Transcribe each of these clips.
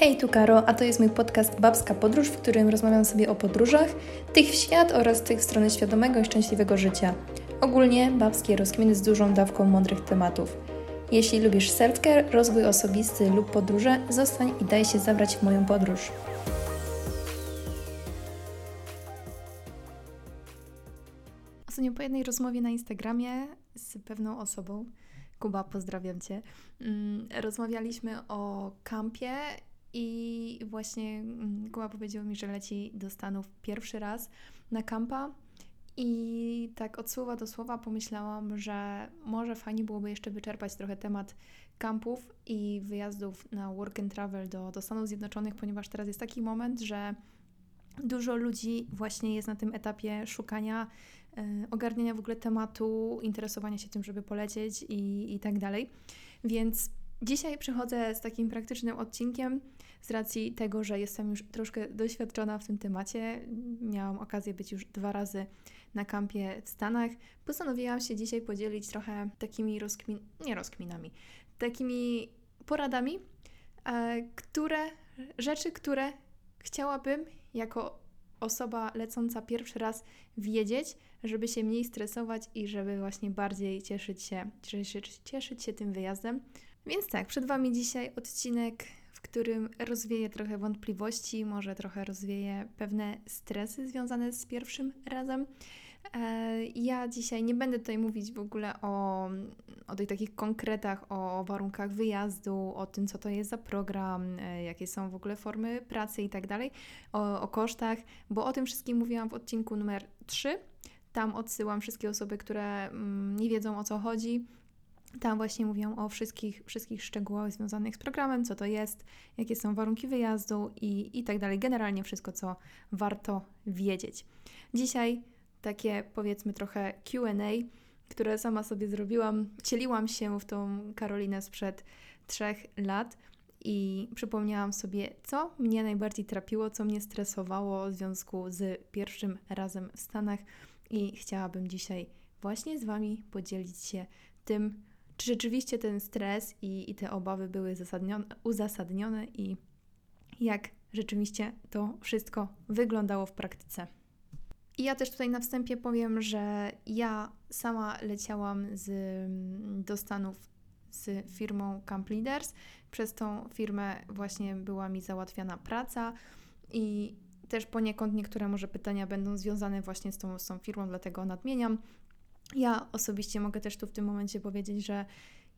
Hej, tu Karo, a to jest mój podcast Babska Podróż, w którym rozmawiam sobie o podróżach, tych w świat oraz tych w stronę świadomego i szczęśliwego życia. Ogólnie babskie rozkminy z dużą dawką mądrych tematów. Jeśli lubisz self-care, rozwój osobisty lub podróże, zostań i daj się zabrać w moją podróż. Ostatnio po jednej rozmowie na Instagramie z pewną osobą, Kuba, pozdrawiam Cię, mm, rozmawialiśmy o kampie i właśnie mm, Kuba powiedział mi, że leci do Stanów pierwszy raz na kampa. I tak od słowa do słowa pomyślałam, że może fajnie byłoby jeszcze wyczerpać trochę temat kampów i wyjazdów na work and travel do, do Stanów Zjednoczonych, ponieważ teraz jest taki moment, że dużo ludzi właśnie jest na tym etapie szukania, yy, ogarniania w ogóle tematu, interesowania się tym, żeby polecieć i, i tak dalej. Więc dzisiaj przychodzę z takim praktycznym odcinkiem z racji tego, że jestem już troszkę doświadczona w tym temacie. Miałam okazję być już dwa razy na kampie w Stanach. Postanowiłam się dzisiaj podzielić trochę takimi rozkmin... nie rozkminami, takimi poradami, e, które, rzeczy, które chciałabym jako osoba lecąca pierwszy raz wiedzieć, żeby się mniej stresować i żeby właśnie bardziej cieszyć się, cieszyć, cieszyć się tym wyjazdem. Więc tak, przed Wami dzisiaj odcinek w którym rozwieję trochę wątpliwości, może trochę rozwieję pewne stresy związane z pierwszym razem. E, ja dzisiaj nie będę tutaj mówić w ogóle o, o tych takich konkretach, o warunkach wyjazdu, o tym, co to jest za program, e, jakie są w ogóle formy pracy i tak dalej, o kosztach, bo o tym wszystkim mówiłam w odcinku numer 3. Tam odsyłam wszystkie osoby, które mm, nie wiedzą o co chodzi tam właśnie mówią o wszystkich, wszystkich szczegółach związanych z programem, co to jest, jakie są warunki wyjazdu i, i tak dalej. Generalnie wszystko, co warto wiedzieć. Dzisiaj takie powiedzmy trochę QA, które sama sobie zrobiłam. Cieliłam się w tą Karolinę sprzed trzech lat i przypomniałam sobie, co mnie najbardziej trapiło, co mnie stresowało w związku z pierwszym razem w Stanach i chciałabym dzisiaj właśnie z Wami podzielić się tym, czy rzeczywiście ten stres i, i te obawy były uzasadnione i jak rzeczywiście to wszystko wyglądało w praktyce. I ja też tutaj na wstępie powiem, że ja sama leciałam z, do Stanów z firmą Camp Leaders. Przez tą firmę właśnie była mi załatwiana praca i też poniekąd niektóre może pytania będą związane właśnie z tą, z tą firmą, dlatego nadmieniam. Ja osobiście mogę też tu w tym momencie powiedzieć, że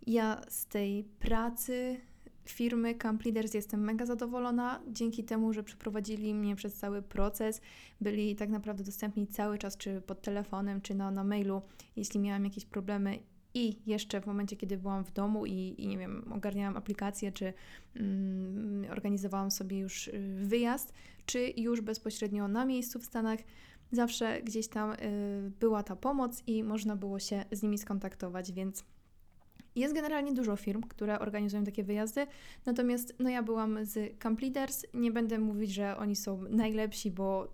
ja z tej pracy firmy Camp Leaders jestem mega zadowolona dzięki temu, że przeprowadzili mnie przez cały proces, byli tak naprawdę dostępni cały czas, czy pod telefonem, czy na, na mailu, jeśli miałam jakieś problemy. I jeszcze w momencie, kiedy byłam w domu i, i nie wiem, ogarniałam aplikację, czy mm, organizowałam sobie już y, wyjazd, czy już bezpośrednio na miejscu w Stanach, zawsze gdzieś tam y, była ta pomoc i można było się z nimi skontaktować, więc jest generalnie dużo firm, które organizują takie wyjazdy, natomiast no ja byłam z Camp Leaders, nie będę mówić, że oni są najlepsi, bo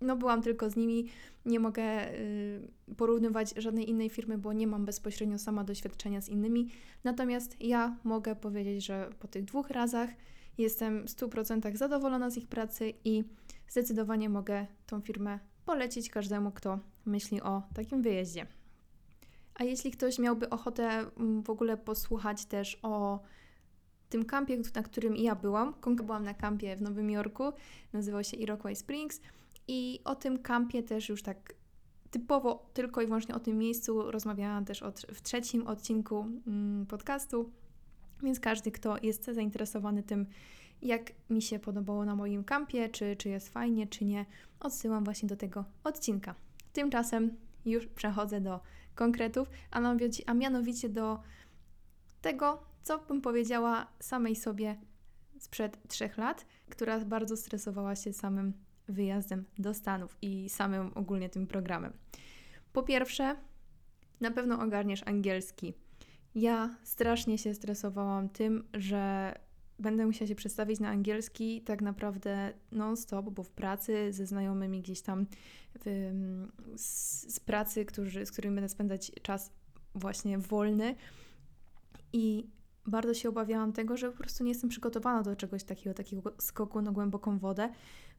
no byłam tylko z nimi, nie mogę y, porównywać żadnej innej firmy, bo nie mam bezpośrednio sama doświadczenia z innymi, natomiast ja mogę powiedzieć, że po tych dwóch razach jestem w 100% zadowolona z ich pracy i zdecydowanie mogę tą firmę polecić każdemu, kto myśli o takim wyjeździe. A jeśli ktoś miałby ochotę mm, w ogóle posłuchać też o tym kampie, na którym ja byłam, byłam na kampie w Nowym Jorku, nazywał się Iroquois Springs i o tym kampie też już tak typowo tylko i wyłącznie o tym miejscu rozmawiałam też od, w trzecim odcinku mm, podcastu, więc każdy, kto jest zainteresowany tym, jak mi się podobało na moim kampie, czy, czy jest fajnie, czy nie, odsyłam właśnie do tego odcinka. Tymczasem już przechodzę do konkretów, a mianowicie do tego, co bym powiedziała samej sobie sprzed trzech lat, która bardzo stresowała się samym wyjazdem do Stanów i samym ogólnie tym programem. Po pierwsze, na pewno ogarniesz angielski. Ja strasznie się stresowałam tym, że będę musiała się przedstawić na angielski tak naprawdę non-stop, bo w pracy ze znajomymi gdzieś tam w, z, z, pracy, którzy, z którymi będę spędzać czas właśnie wolny. I bardzo się obawiałam tego, że po prostu nie jestem przygotowana do czegoś takiego, takiego skoku na głęboką wodę,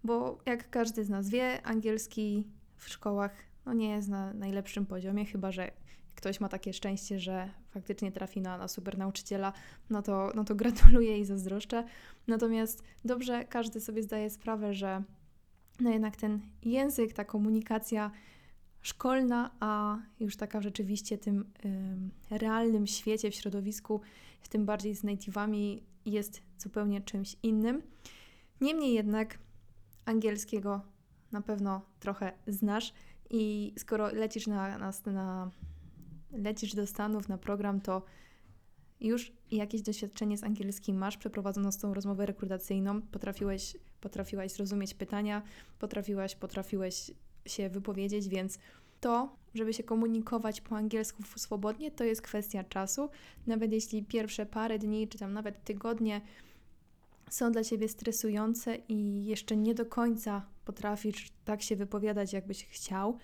bo jak każdy z nas wie, angielski w szkołach no nie jest na najlepszym poziomie, chyba że ktoś ma takie szczęście, że faktycznie trafi na, na super nauczyciela, no to, no to gratuluję i zazdroszczę. Natomiast dobrze każdy sobie zdaje sprawę, że no jednak ten język, ta komunikacja szkolna, a już taka rzeczywiście tym realnym świecie, w środowisku, w tym bardziej z native'ami, jest zupełnie czymś innym. Niemniej jednak angielskiego na pewno trochę znasz i skoro lecisz na, na, na lecisz do Stanów na program, to już jakieś doświadczenie z angielskim masz, przeprowadzono z tą rozmowę rekrutacyjną, potrafiłeś, potrafiłaś zrozumieć pytania, potrafiłaś, potrafiłeś się wypowiedzieć, więc to, żeby się komunikować po angielsku swobodnie, to jest kwestia czasu. Nawet jeśli pierwsze parę dni, czy tam nawet tygodnie są dla ciebie stresujące i jeszcze nie do końca potrafisz tak się wypowiadać, jakbyś chciał,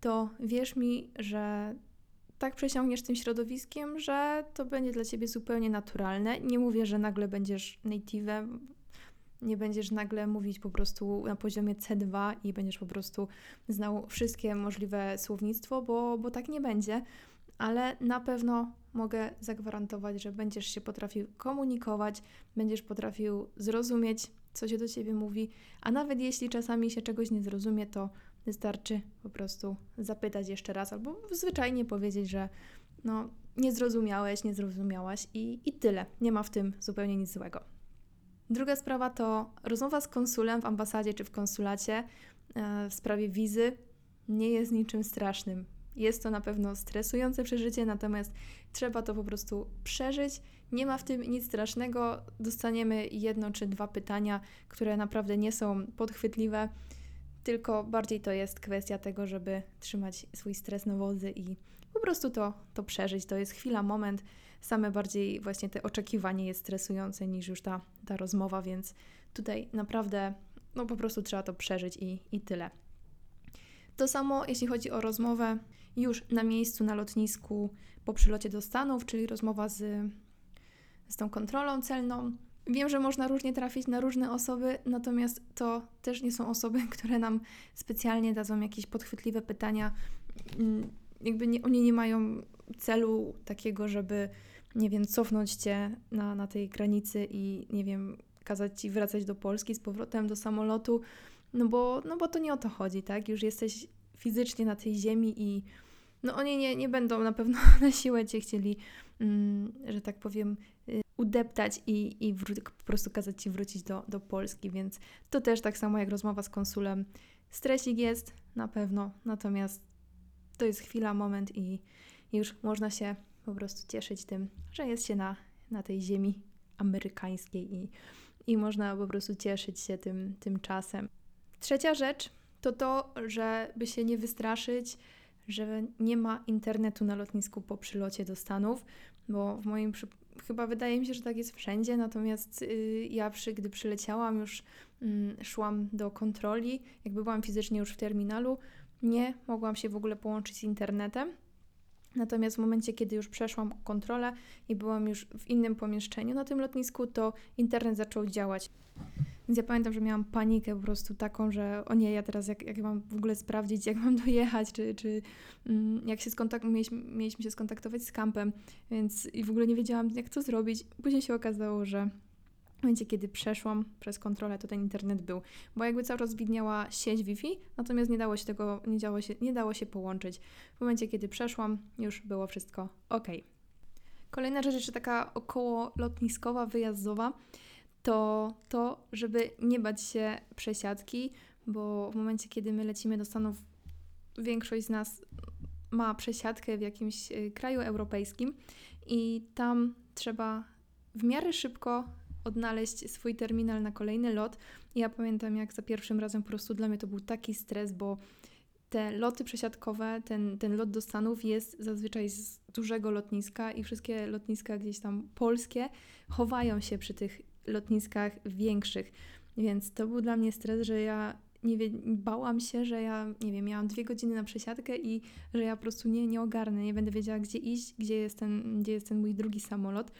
to wierz mi, że tak przesiągniesz tym środowiskiem, że to będzie dla ciebie zupełnie naturalne. Nie mówię, że nagle będziesz native'em, nie będziesz nagle mówić po prostu na poziomie C2 i będziesz po prostu znał wszystkie możliwe słownictwo, bo, bo tak nie będzie, ale na pewno mogę zagwarantować, że będziesz się potrafił komunikować, będziesz potrafił zrozumieć, co się do ciebie mówi, a nawet jeśli czasami się czegoś nie zrozumie, to wystarczy po prostu zapytać jeszcze raz albo zwyczajnie powiedzieć, że no, nie zrozumiałeś, nie zrozumiałaś i, i tyle. Nie ma w tym zupełnie nic złego. Druga sprawa to rozmowa z konsulem w ambasadzie czy w konsulacie e, w sprawie wizy nie jest niczym strasznym. Jest to na pewno stresujące przeżycie, natomiast trzeba to po prostu przeżyć. Nie ma w tym nic strasznego. Dostaniemy jedno czy dwa pytania, które naprawdę nie są podchwytliwe, tylko bardziej to jest kwestia tego, żeby trzymać swój stres na wodzy i po prostu to, to przeżyć. To jest chwila, moment. Same bardziej właśnie te oczekiwanie jest stresujące niż już ta, ta rozmowa, więc tutaj naprawdę no po prostu trzeba to przeżyć i, i tyle. To samo jeśli chodzi o rozmowę już na miejscu, na lotnisku po przylocie do Stanów, czyli rozmowa z, z tą kontrolą celną. Wiem, że można różnie trafić na różne osoby, natomiast to też nie są osoby, które nam specjalnie dadzą jakieś podchwytliwe pytania. Mm, jakby nie, oni nie mają celu takiego, żeby, nie wiem, cofnąć cię na, na tej granicy i, nie wiem, kazać ci wracać do Polski z powrotem do samolotu, no bo, no bo to nie o to chodzi, tak? Już jesteś fizycznie na tej ziemi i no oni nie, nie będą na pewno na siłę cię chcieli, mm, że tak powiem, y, udeptać i, i po prostu kazać ci wrócić do, do Polski, więc to też tak samo jak rozmowa z konsulem. Stresik jest na pewno, natomiast to jest chwila, moment i już można się po prostu cieszyć tym, że jest się na, na tej ziemi amerykańskiej i, i można po prostu cieszyć się tym, tym czasem. Trzecia rzecz to to, żeby się nie wystraszyć, że nie ma internetu na lotnisku po przylocie do Stanów, bo w moim chyba wydaje mi się, że tak jest wszędzie, natomiast yy, ja przy, gdy przyleciałam już yy, szłam do kontroli, jakby byłam fizycznie już w terminalu, nie mogłam się w ogóle połączyć z internetem. Natomiast w momencie, kiedy już przeszłam kontrolę i byłam już w innym pomieszczeniu na tym lotnisku, to internet zaczął działać. Więc ja pamiętam, że miałam panikę po prostu taką, że o nie, ja teraz jak, jak mam w ogóle sprawdzić, jak mam dojechać, czy, czy mm, jak się skontaktować, mieliśmy, mieliśmy się skontaktować z kampem, więc i w ogóle nie wiedziałam, jak to zrobić. Później się okazało, że w momencie, kiedy przeszłam przez kontrolę, to ten internet był, bo jakby cały czas widniała sieć Wi-Fi, natomiast nie dało się tego, nie dało się, nie dało się połączyć. W momencie, kiedy przeszłam, już było wszystko ok. Kolejna rzecz jeszcze taka około lotniskowa, wyjazdowa, to to, żeby nie bać się przesiadki, bo w momencie, kiedy my lecimy do Stanów, większość z nas ma przesiadkę w jakimś y, kraju europejskim i tam trzeba w miarę szybko odnaleźć swój terminal na kolejny lot. Ja pamiętam, jak za pierwszym razem po prostu dla mnie to był taki stres, bo te loty przesiadkowe, ten, ten lot do Stanów jest zazwyczaj z dużego lotniska i wszystkie lotniska gdzieś tam polskie chowają się przy tych lotniskach większych. Więc to był dla mnie stres, że ja nie wie, bałam się, że ja, nie wiem, miałam dwie godziny na przesiadkę i że ja po prostu nie, nie ogarnę, nie będę wiedziała, gdzie iść, gdzie jest ten, gdzie jest ten mój drugi samolot.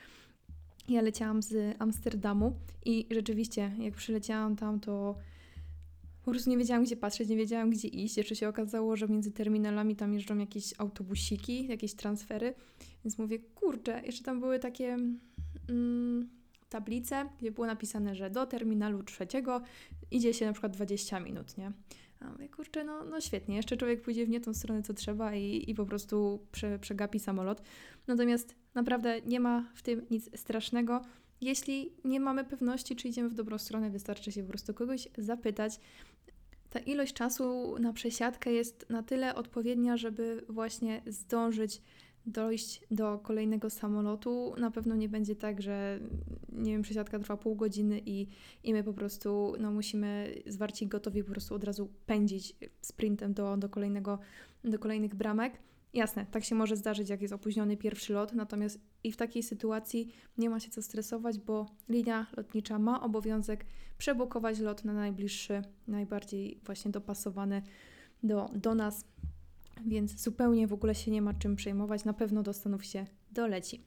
Ja leciałam z Amsterdamu i rzeczywiście, jak przyleciałam tam, to po prostu nie wiedziałam, gdzie patrzeć, nie wiedziałam, gdzie iść. Jeszcze się okazało, że między terminalami tam jeżdżą jakieś autobusiki, jakieś transfery. Więc mówię, kurczę, jeszcze tam były takie mm, tablice, gdzie było napisane, że do terminalu trzeciego idzie się na przykład 20 minut, nie? A mówię, kurczę, no, no świetnie, jeszcze człowiek pójdzie w nie tą stronę, co trzeba i, i po prostu prze, przegapi samolot. Natomiast naprawdę nie ma w tym nic strasznego. Jeśli nie mamy pewności, czy idziemy w dobrą stronę, wystarczy się po prostu kogoś zapytać. Ta ilość czasu na przesiadkę jest na tyle odpowiednia, żeby właśnie zdążyć dojść do kolejnego samolotu. Na pewno nie będzie tak, że nie wiem, przesiadka trwa pół godziny i, i my po prostu no, musimy zwarci gotowi po prostu od razu pędzić sprintem do, do, kolejnego, do kolejnych bramek. Jasne, tak się może zdarzyć, jak jest opóźniony pierwszy lot, natomiast i w takiej sytuacji nie ma się co stresować, bo linia lotnicza ma obowiązek przebukować lot na najbliższy, najbardziej właśnie dopasowany do, do nas, więc zupełnie w ogóle się nie ma czym przejmować. Na pewno do Stanów się doleci.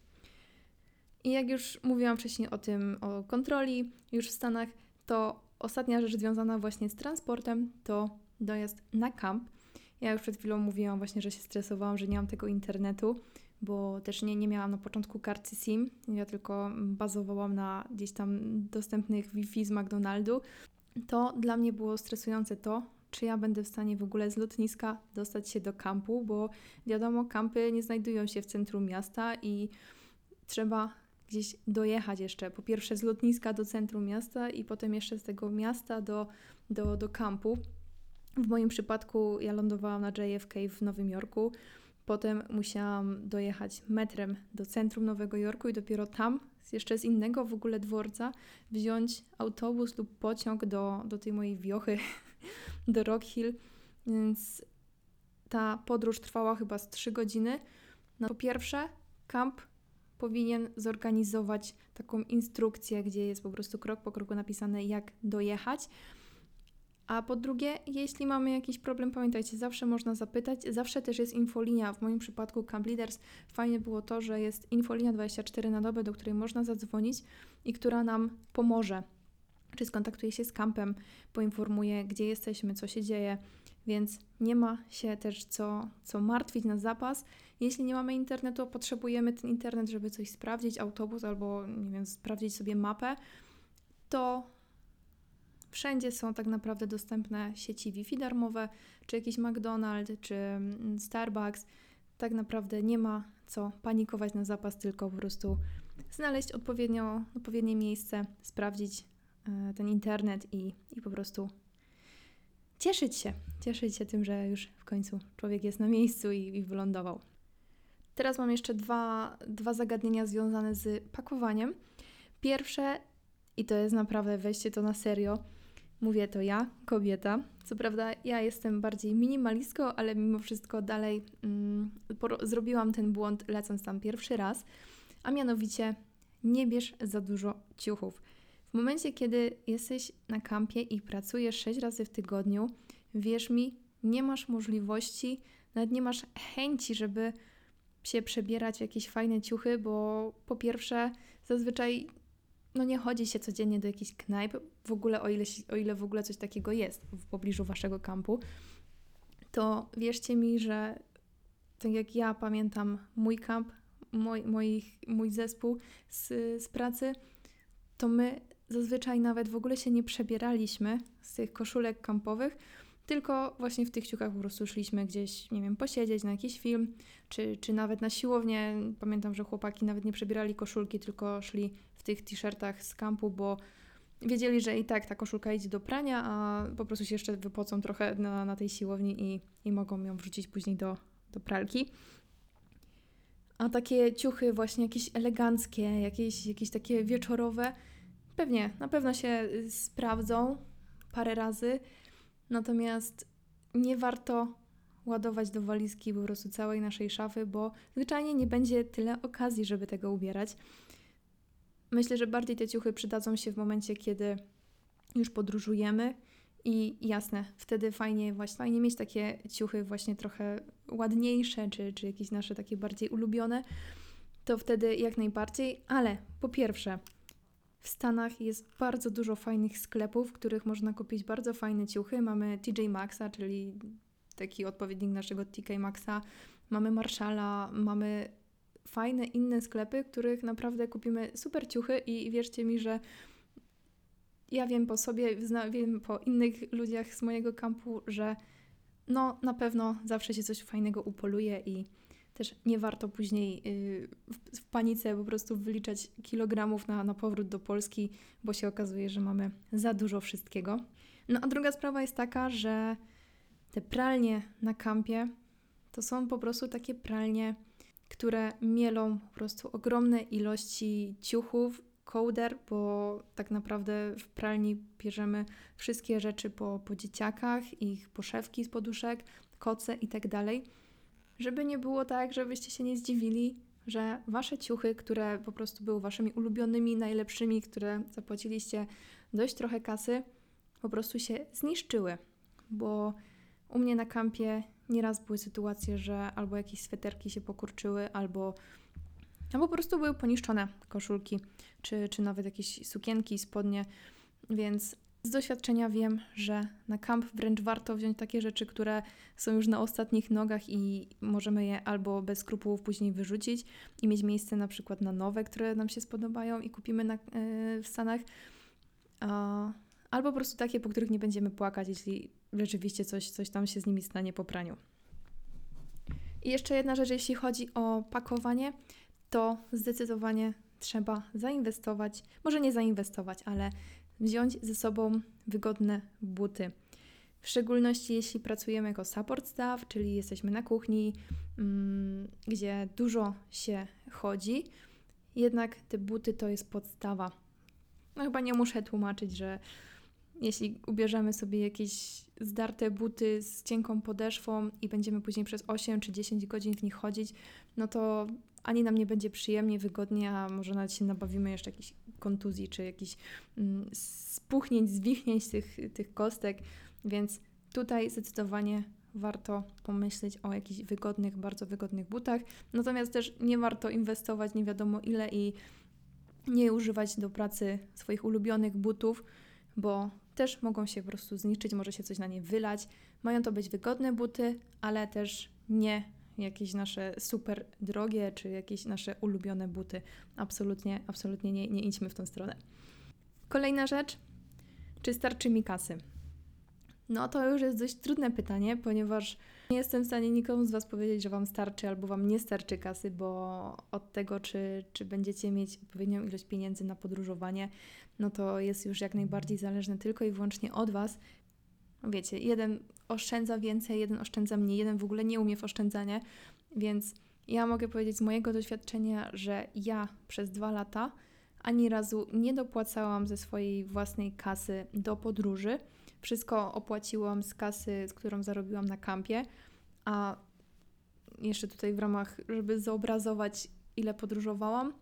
I jak już mówiłam wcześniej o tym, o kontroli już w Stanach, to ostatnia rzecz związana właśnie z transportem to dojazd na kamp. Ja już przed chwilą mówiłam właśnie, że się stresowałam, że nie mam tego internetu, bo też nie, nie miałam na początku karty SIM. Ja tylko bazowałam na gdzieś tam dostępnych Wi-Fi z McDonaldu. To dla mnie było stresujące to, czy ja będę w stanie w ogóle z lotniska dostać się do kampu, bo wiadomo, kampy nie znajdują się w centrum miasta i trzeba gdzieś dojechać jeszcze. Po pierwsze z lotniska do centrum miasta i potem jeszcze z tego miasta do, do, do kampu. W moim przypadku ja lądowałam na JFK w Nowym Jorku. Potem musiałam dojechać metrem do centrum Nowego Jorku i dopiero tam, jeszcze z innego w ogóle dworca, wziąć autobus lub pociąg do, do tej mojej wiochy, do Rock Hill. Więc ta podróż trwała chyba z 3 godziny. No, po pierwsze, kamp powinien zorganizować taką instrukcję, gdzie jest po prostu krok po kroku napisane, jak dojechać. A po drugie, jeśli mamy jakiś problem, pamiętajcie, zawsze można zapytać, zawsze też jest infolinia. W moim przypadku Camp Leaders fajnie było to, że jest infolinia 24 na dobę, do której można zadzwonić i która nam pomoże. Czy skontaktuje się z kampem, poinformuje, gdzie jesteśmy, co się dzieje, więc nie ma się też co, co martwić na zapas. Jeśli nie mamy internetu, potrzebujemy ten internet, żeby coś sprawdzić, autobus albo, nie wiem, sprawdzić sobie mapę, to Wszędzie są tak naprawdę dostępne sieci Wi-Fi darmowe, czy jakiś McDonald's, czy Starbucks. Tak naprawdę nie ma co panikować na zapas, tylko po prostu znaleźć odpowiednio, odpowiednie miejsce, sprawdzić ten internet i, i po prostu cieszyć się. Cieszyć się tym, że już w końcu człowiek jest na miejscu i, i wylądował. Teraz mam jeszcze dwa, dwa zagadnienia związane z pakowaniem. Pierwsze, i to jest naprawdę, weźcie to na serio, Mówię to ja, kobieta. Co prawda, ja jestem bardziej minimalistką, ale mimo wszystko dalej mm, zrobiłam ten błąd lecąc tam pierwszy raz, a mianowicie nie bierz za dużo ciuchów. W momencie, kiedy jesteś na kampie i pracujesz 6 razy w tygodniu, wierz mi, nie masz możliwości, nawet nie masz chęci, żeby się przebierać w jakieś fajne ciuchy, bo po pierwsze, zazwyczaj no nie chodzi się codziennie do jakichś knajp, w ogóle o ile, o ile w ogóle coś takiego jest w pobliżu waszego kampu, to wierzcie mi, że tak jak ja pamiętam mój kamp, mój, moich, mój zespół z, z pracy, to my zazwyczaj nawet w ogóle się nie przebieraliśmy z tych koszulek kampowych, tylko właśnie w tych ciuchach po prostu szliśmy gdzieś, nie wiem, posiedzieć na jakiś film, czy, czy nawet na siłownię. Pamiętam, że chłopaki nawet nie przebierali koszulki, tylko szli w tych t-shirtach z kampu, bo wiedzieli, że i tak ta koszulka idzie do prania, a po prostu się jeszcze wypocą trochę na, na tej siłowni i, i mogą ją wrzucić później do, do pralki. A takie ciuchy właśnie jakieś eleganckie, jakieś, jakieś takie wieczorowe, pewnie, na pewno się sprawdzą parę razy, natomiast nie warto ładować do walizki po prostu całej naszej szafy, bo zwyczajnie nie będzie tyle okazji, żeby tego ubierać. Myślę, że bardziej te ciuchy przydadzą się w momencie, kiedy już podróżujemy i jasne, wtedy fajnie właśnie fajnie mieć takie ciuchy właśnie trochę ładniejsze, czy, czy jakieś nasze takie bardziej ulubione. to wtedy jak najbardziej, ale po pierwsze, w Stanach jest bardzo dużo fajnych sklepów, w których można kupić bardzo fajne ciuchy. Mamy TJ Maxa, czyli taki odpowiednik naszego TK Maxa, mamy Marshalla, mamy fajne inne sklepy, których naprawdę kupimy super ciuchy i wierzcie mi, że ja wiem po sobie, wiem po innych ludziach z mojego kampu, że no na pewno zawsze się coś fajnego upoluje i też nie warto później yy, w, w, panice po prostu wyliczać kilogramów na, na powrót do Polski, bo się okazuje, że mamy za dużo wszystkiego. No a druga sprawa jest taka, że te pralnie na kampie to są po prostu takie pralnie, które mielą po prostu ogromne ilości ciuchów, kołder, bo tak naprawdę w pralni bierzemy wszystkie rzeczy po, po dzieciakach, ich poszewki z poduszek, koce i tak dalej. Żeby nie było tak, żebyście się nie zdziwili, że wasze ciuchy, które po prostu były waszymi ulubionymi, najlepszymi, które zapłaciliście dość trochę kasy, po prostu się zniszczyły, bo u mnie na kampie nieraz były sytuacje, że albo jakieś sweterki się pokurczyły, albo, albo po prostu były poniszczone koszulki, czy, czy nawet jakieś sukienki, spodnie, więc z doświadczenia wiem, że na kamp wręcz warto wziąć takie rzeczy, które są już na ostatnich nogach i możemy je albo bez skrupułów później wyrzucić i mieć miejsce na przykład na nowe, które nam się spodobają i kupimy na, yy, w Stanach. albo po prostu takie, po których nie będziemy płakać, jeśli rzeczywiście coś, coś tam się z nimi stanie po praniu. I jeszcze jedna rzecz, jeśli chodzi o pakowanie, to zdecydowanie trzeba zainwestować, może nie zainwestować, ale wziąć ze sobą wygodne buty. W szczególności jeśli pracujemy jako support staff, czyli jesteśmy na kuchni, mm, gdzie dużo się chodzi, jednak te buty to jest podstawa. No chyba nie muszę tłumaczyć, że jeśli ubierzemy sobie jakieś zdarte buty z cienką podeszwą i będziemy później przez 8 czy 10 godzin w nich chodzić, no to ani nam nie będzie przyjemnie, wygodnie, a może nawet się nabawimy jeszcze jakiejś kontuzji czy jakichś mm, spuchnięć, zwichnięć tych, tych kostek, więc tutaj zdecydowanie warto pomyśleć o jakichś wygodnych, bardzo wygodnych butach. Natomiast też nie warto inwestować nie wiadomo ile i nie używać do pracy swoich ulubionych butów, bo też mogą się po prostu zniszczyć, może się coś na nie wylać. Mają to być wygodne buty, ale też nie jakieś nasze super drogie, czy jakieś nasze ulubione buty. Absolutnie, absolutnie nie, nie idźmy w tą stronę. Kolejna rzecz, czy starczy mi kasy? No to już jest dość trudne pytanie, ponieważ nie jestem w stanie nikomu z Was powiedzieć, że Wam starczy albo Wam nie starczy kasy, bo od tego, czy, czy będziecie mieć odpowiednią ilość pieniędzy na podróżowanie, no to jest już jak najbardziej zależne tylko i wyłącznie od Was. Wiecie, jeden oszczędza więcej, jeden oszczędza mniej, jeden w ogóle nie umie w oszczędzanie, więc ja mogę powiedzieć z mojego doświadczenia, że ja przez dwa lata ani razu nie dopłacałam ze swojej własnej kasy do podróży. Wszystko opłaciłam z kasy, z którą zarobiłam na kampie, a jeszcze tutaj w ramach, żeby zobrazować, ile podróżowałam,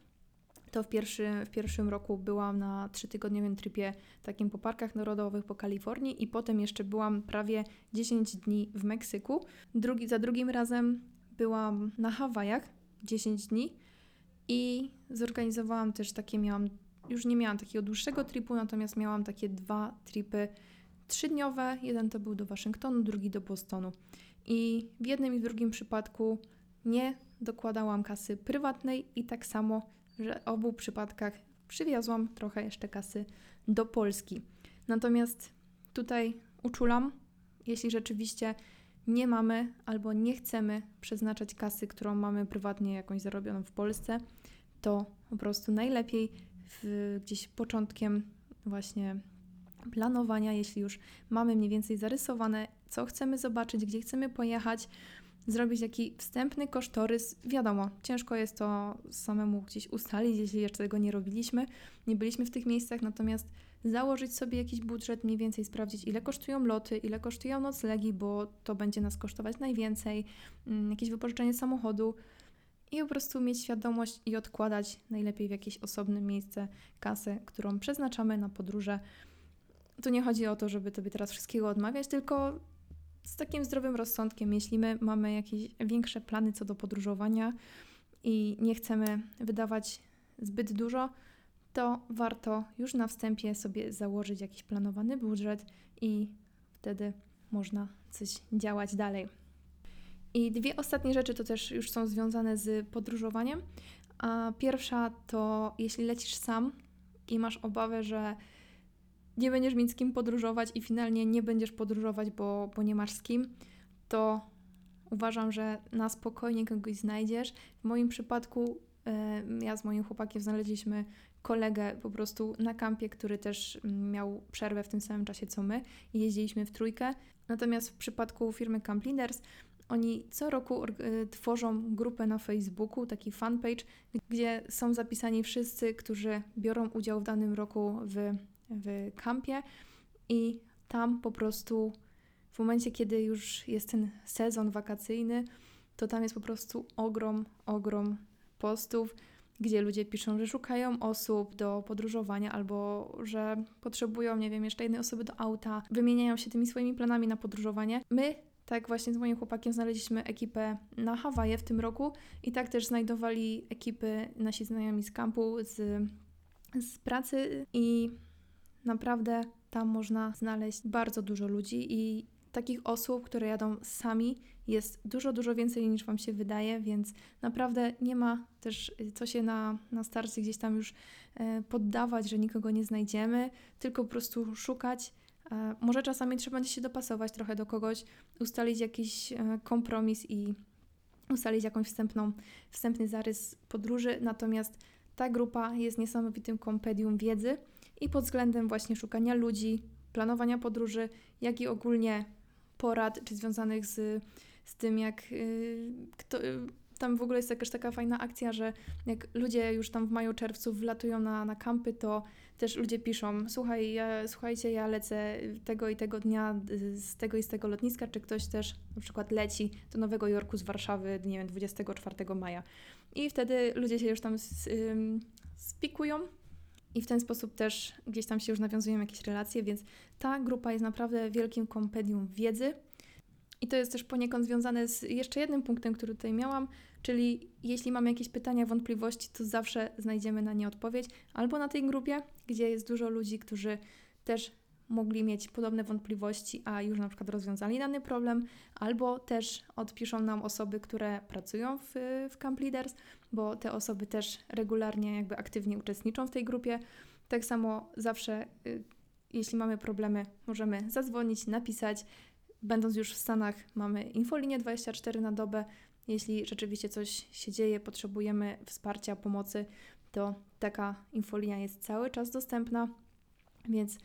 to w, pierwszy, w pierwszym roku byłam na trzytygodniowym tripie takim po parkach narodowych po Kalifornii i potem jeszcze byłam prawie 10 dni w Meksyku. Drugi, za drugim razem byłam na Hawajach 10 dni i zorganizowałam też takie, miałam, już nie miałam takiego dłuższego tripu, natomiast miałam takie dwa tripy trzydniowe. Jeden to był do Waszyngtonu, drugi do Bostonu. I w jednym i w drugim przypadku nie dokładałam kasy prywatnej i tak samo że w obu przypadkach przywiozłam trochę jeszcze kasy do Polski. Natomiast tutaj uczulam, jeśli rzeczywiście nie mamy albo nie chcemy przeznaczać kasy, którą mamy prywatnie jakąś zarobioną w Polsce, to po prostu najlepiej w, gdzieś początkiem właśnie planowania, jeśli już mamy mniej więcej zarysowane, co chcemy zobaczyć, gdzie chcemy pojechać, zrobić taki wstępny kosztorys. Wiadomo, ciężko jest to samemu gdzieś ustalić, jeśli jeszcze tego nie robiliśmy, nie byliśmy w tych miejscach, natomiast założyć sobie jakiś budżet, mniej więcej sprawdzić, ile kosztują loty, ile kosztują noclegi, bo to będzie nas kosztować najwięcej, mm, jakieś wypożyczenie samochodu i po prostu mieć świadomość i odkładać najlepiej w jakieś osobne miejsce kasę, którą przeznaczamy na podróże. Tu nie chodzi o to, żeby tobie teraz wszystkiego odmawiać, tylko z takim zdrowym rozsądkiem, jeśli my mamy jakieś większe plany co do podróżowania i nie chcemy wydawać zbyt dużo, to warto już na wstępie sobie założyć jakiś planowany budżet i wtedy można coś działać dalej. I dwie ostatnie rzeczy to też już są związane z podróżowaniem. A pierwsza to jeśli lecisz sam i masz obawę, że nie będziesz mieć z kim podróżować i finalnie nie będziesz podróżować, bo, bo nie masz z kim, to uważam, że na spokojnie kogoś znajdziesz. W moim przypadku ja z moim chłopakiem znaleźliśmy kolegę po prostu na kampie, który też miał przerwę w tym samym czasie co my i jeździliśmy w trójkę. Natomiast w przypadku firmy Camp Leaders oni co roku y, tworzą grupę na Facebooku, taki fanpage, gdzie są zapisani wszyscy, którzy biorą udział w danym roku w, w kampie i tam po prostu w momencie, kiedy już jest ten sezon wakacyjny, to tam jest po prostu ogrom, ogrom postów, gdzie ludzie piszą, że szukają osób do podróżowania albo że potrzebują, nie wiem, jeszcze jednej osoby do auta, wymieniają się tymi swoimi planami na podróżowanie. My tak właśnie z moim chłopakiem znaleźliśmy ekipę na Hawaje w tym roku i tak też znajdowali ekipy nasi znajomi z kampu, z, z pracy i naprawdę tam można znaleźć bardzo dużo ludzi i takich osób, które jadą sami, jest dużo, dużo więcej niż Wam się wydaje, więc naprawdę nie ma też co się na, na starcie gdzieś tam już e, poddawać, że nikogo nie znajdziemy, tylko po prostu szukać. E, może czasami trzeba będzie się dopasować trochę do kogoś, ustalić jakiś e, kompromis i ustalić jakąś wstępną, wstępny zarys podróży, natomiast ta grupa jest niesamowitym kompedium wiedzy i pod względem właśnie szukania ludzi, planowania podróży, jak i ogólnie porad, czy związanych z, z tym, jak y, kto, y, tam w ogóle jest jakaś taka fajna akcja, że jak ludzie już tam w maju, czerwcu wlatują na, na kampy, to też ludzie piszą, słuchaj, ja, słuchajcie, ja lecę tego i tego dnia z tego i z tego lotniska, czy ktoś też na przykład leci do Nowego Jorku z Warszawy, nie wiem, 24 maja. I wtedy ludzie się już tam spikują i w ten sposób też gdzieś tam się już nawiązują jakieś relacje, więc ta grupa jest naprawdę wielkim kompedium wiedzy. I to jest też poniekąd związane z jeszcze jednym punktem, który tutaj miałam, czyli jeśli mamy jakieś pytania, wątpliwości, to zawsze znajdziemy na nie odpowiedź, albo na tej grupie, gdzie jest dużo ludzi, którzy też mogli mieć podobne wątpliwości, a już na przykład rozwiązali dany problem, albo też odpiszą nam osoby, które pracują w, w Camp Leaders, bo te osoby też regularnie, jakby aktywnie uczestniczą w tej grupie. Tak samo zawsze, y, jeśli mamy problemy, możemy zadzwonić, napisać. Będąc już w Stanach, mamy infolinię 24 na dobę. Jeśli rzeczywiście coś się dzieje, potrzebujemy wsparcia, pomocy, to taka infolinia jest cały czas dostępna, więc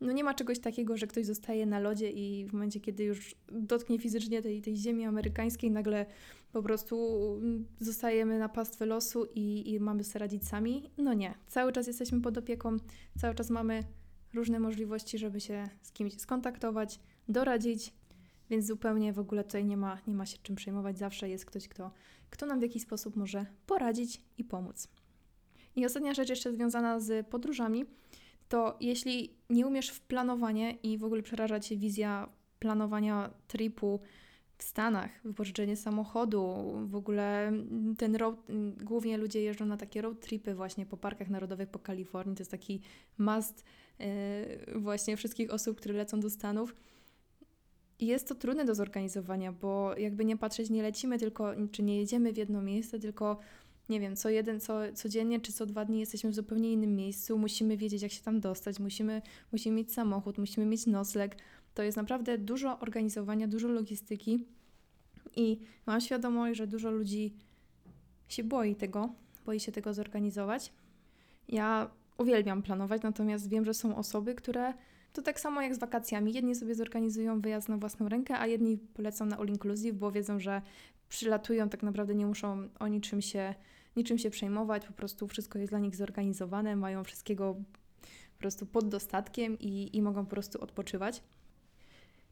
no nie ma czegoś takiego, że ktoś zostaje na lodzie i w momencie, kiedy już dotknie fizycznie tej, tej ziemi amerykańskiej, nagle po prostu zostajemy na pastwę losu i, i mamy sobie radzić sami. No nie, cały czas jesteśmy pod opieką, cały czas mamy różne możliwości, żeby się z kimś skontaktować, doradzić, więc zupełnie w ogóle tutaj nie ma, nie ma się czym przejmować. Zawsze jest ktoś, kto, kto nam w jakiś sposób może poradzić i pomóc. I ostatnia rzecz jeszcze związana z podróżami – to jeśli nie umiesz w planowanie i w ogóle przeraża Cię wizja planowania tripu w Stanach, wypożyczenie samochodu, w ogóle ten road, głównie ludzie jeżdżą na takie road tripy właśnie po parkach narodowych po Kalifornii, to jest taki must yy, właśnie wszystkich osób, które lecą do Stanów. I jest to trudne do zorganizowania, bo jakby nie patrzeć, nie lecimy tylko, czy nie jedziemy w jedno miejsce, tylko nie wiem, co jeden, co, codziennie czy co dwa dni jesteśmy w zupełnie innym miejscu, musimy wiedzieć, jak się tam dostać, musimy, musimy mieć samochód, musimy mieć nocleg. To jest naprawdę dużo organizowania, dużo logistyki i mam świadomość, że dużo ludzi się boi tego, boi się tego zorganizować. Ja uwielbiam planować, natomiast wiem, że są osoby, które to tak samo jak z wakacjami. Jedni sobie zorganizują wyjazd na własną rękę, a jedni polecą na all inclusive, bo wiedzą, że przylatują, tak naprawdę nie muszą o niczym się niczym się przejmować, po prostu wszystko jest dla nich zorganizowane, mają wszystkiego po prostu pod dostatkiem i, i mogą po prostu odpoczywać.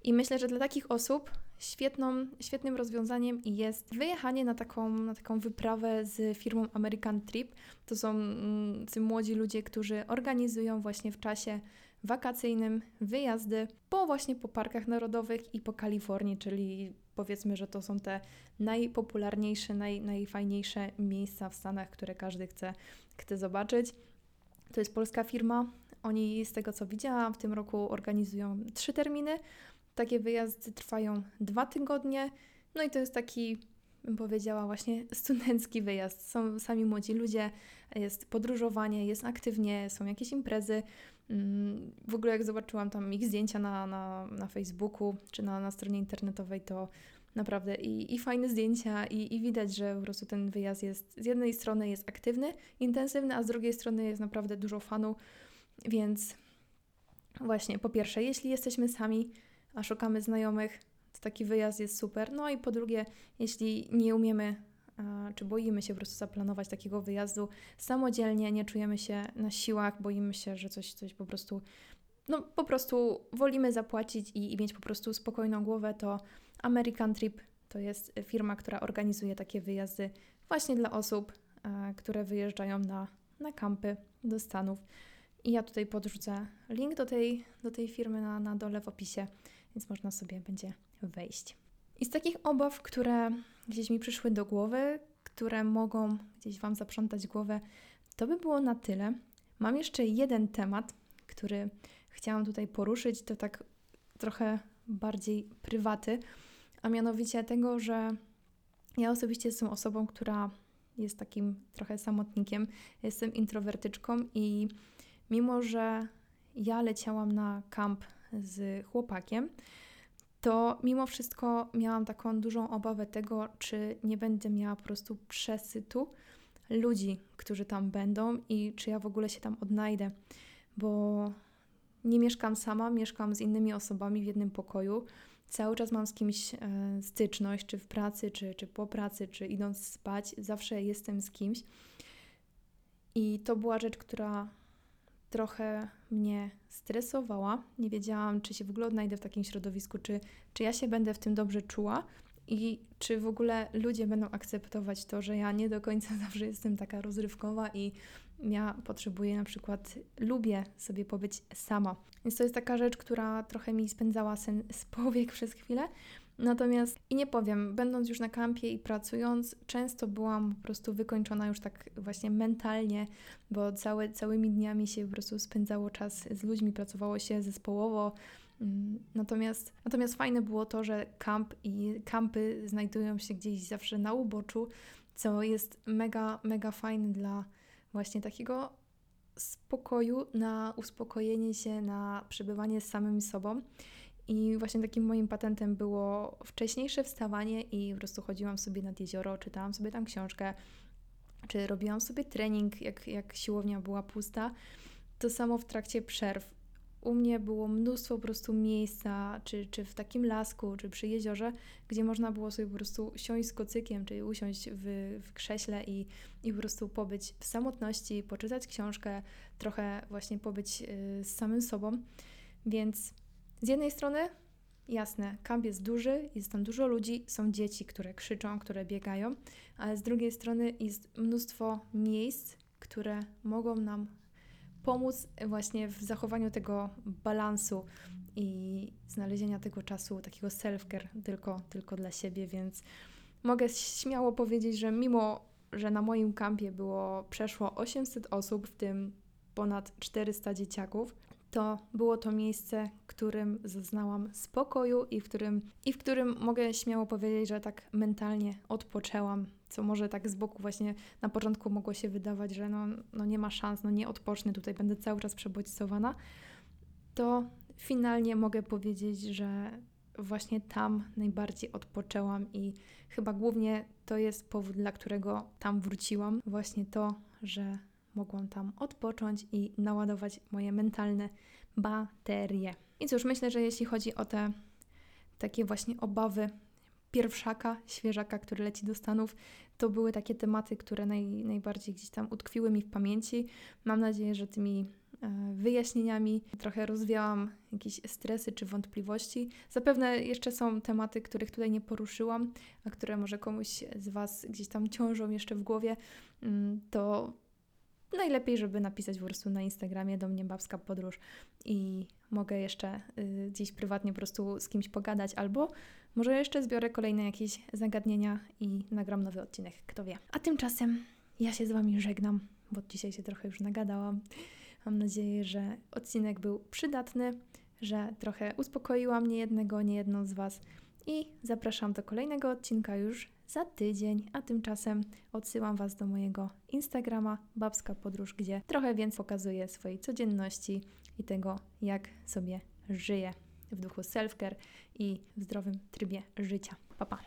I myślę, że dla takich osób świetną, świetnym rozwiązaniem jest wyjechanie na taką, na taką wyprawę z firmą American Trip. To są mm, ci młodzi ludzie, którzy organizują właśnie w czasie wakacyjnym wyjazdy po właśnie po parkach narodowych i po Kalifornii, czyli powiedzmy, że to są te najpopularniejsze, naj, najfajniejsze miejsca w Stanach, które każdy chce, chce zobaczyć. To jest polska firma. Oni, z tego co widziałam, w tym roku organizują trzy terminy. Takie wyjazdy trwają dwa tygodnie. No i to jest taki, bym powiedziała, właśnie studencki wyjazd. Są sami młodzi ludzie, jest podróżowanie, jest aktywnie, są jakieś imprezy. Mm, w ogóle jak zobaczyłam tam ich zdjęcia na, na, na Facebooku czy na, na stronie internetowej, to naprawdę i, i fajne zdjęcia i, i widać, że po prostu ten wyjazd jest z jednej strony jest aktywny, intensywny, a z drugiej strony jest naprawdę dużo fanu, więc właśnie po pierwsze, jeśli jesteśmy sami, a szukamy znajomych, to taki wyjazd jest super. No i po drugie, jeśli nie umiemy czy boimy się po prostu zaplanować takiego wyjazdu samodzielnie, nie czujemy się na siłach, boimy się, że coś, coś po prostu, no po prostu wolimy zapłacić i, i mieć po prostu spokojną głowę, to American Trip to jest firma, która organizuje takie wyjazdy właśnie dla osób, które wyjeżdżają na, na kampy do Stanów. I ja tutaj podrzucę link do tej, do tej firmy na, na dole w opisie, więc można sobie będzie wejść. I z takich obaw, które gdzieś mi przyszły do głowy, które mogą gdzieś Wam zaprzątać głowę, to by było na tyle. Mam jeszcze jeden temat, który chciałam tutaj poruszyć, to tak trochę bardziej prywaty, a mianowicie tego, że ja osobiście jestem osobą, która jest takim trochę samotnikiem, jestem introwertyczką i mimo, że ja leciałam na kamp z chłopakiem, to mimo wszystko miałam taką dużą obawę tego, czy nie będę miała po prostu przesytu ludzi, którzy tam będą i czy ja w ogóle się tam odnajdę, bo nie mieszkam sama, mieszkam z innymi osobami w jednym pokoju. Cały czas mam z kimś e, styczność, czy w pracy, czy, czy po pracy, czy idąc spać, zawsze jestem z kimś. I to była rzecz, która trochę mnie stresowała. Nie wiedziałam, czy się w ogóle odnajdę w takim środowisku, czy, czy ja się będę w tym dobrze czuła i czy w ogóle ludzie będą akceptować to, że ja nie do końca zawsze jestem taka rozrywkowa i ja potrzebuję na przykład, lubię sobie pobyć sama. Więc to jest taka rzecz, która trochę mi spędzała sen z powiek przez chwilę, Natomiast i nie powiem, będąc już na kampie i pracując, często byłam po prostu wykończona już tak właśnie mentalnie, bo całe, całymi dniami się po prostu spędzało czas z ludźmi, pracowało się zespołowo. Mm, natomiast, natomiast fajne było to, że kamp i kampy znajdują się gdzieś zawsze na uboczu, co jest mega, mega fajne dla właśnie takiego spokoju, na uspokojenie się, na przebywanie z samym sobą. I właśnie takim moim patentem było wcześniejsze wstawanie i po prostu chodziłam sobie nad jezioro, czytałam sobie tam książkę, czy robiłam sobie trening, jak, jak siłownia była pusta. To samo w trakcie przerw. U mnie było mnóstwo po prostu miejsca, czy, czy w takim lasku, czy przy jeziorze, gdzie można było sobie po prostu siąść z kocykiem, czyli usiąść w, w krześle i, i po prostu pobyć w samotności, poczytać książkę, trochę właśnie pobyć y, z samym sobą. Więc z jednej strony, jasne, kamp jest duży, jest tam dużo ludzi, są dzieci, które krzyczą, które biegają, ale z drugiej strony jest mnóstwo miejsc, które mogą nam pomóc właśnie w zachowaniu tego balansu i znalezienia tego czasu, takiego self-care tylko, tylko dla siebie, więc mogę śmiało powiedzieć, że mimo, że na moim kampie było przeszło 800 osób, w tym ponad 400 dzieciaków, to było to miejsce, którym zaznałam spokoju i w którym, i w którym mogę śmiało powiedzieć, że tak mentalnie odpoczęłam, co może tak z boku właśnie na początku mogło się wydawać, że no, no nie ma szans, no nie odpocznę, tutaj będę cały czas przebodźcowana, to finalnie mogę powiedzieć, że właśnie tam najbardziej odpoczęłam i chyba głównie to jest powód, dla którego tam wróciłam. Właśnie to, że mogłam tam odpocząć i naładować moje mentalne baterie. I cóż, myślę, że jeśli chodzi o te takie właśnie obawy pierwszaka, świeżaka, który leci do Stanów, to były takie tematy, które naj, najbardziej gdzieś tam utkwiły mi w pamięci. Mam nadzieję, że tymi e, wyjaśnieniami trochę rozwiałam jakieś stresy czy wątpliwości. Zapewne jeszcze są tematy, których tutaj nie poruszyłam, a które może komuś z Was gdzieś tam ciążą jeszcze w głowie. Mm, to najlepiej, żeby napisać po prostu na Instagramie do mnie Babska Podróż i mogę jeszcze y, gdzieś prywatnie po prostu z kimś pogadać, albo może jeszcze zbiorę kolejne jakieś zagadnienia i nagram nowy odcinek, kto wie. A tymczasem ja się z Wami żegnam, bo dzisiaj się trochę już nagadałam. Mam nadzieję, że odcinek był przydatny, że trochę uspokoiła mnie jednego, nie jedną z Was i zapraszam do kolejnego odcinka już za tydzień, a tymczasem odsyłam Was do mojego Instagrama Babska Podróż, gdzie trochę więcej pokazuję swojej codzienności i tego, jak sobie żyję w duchu self-care i w zdrowym trybie życia. Pa, pa.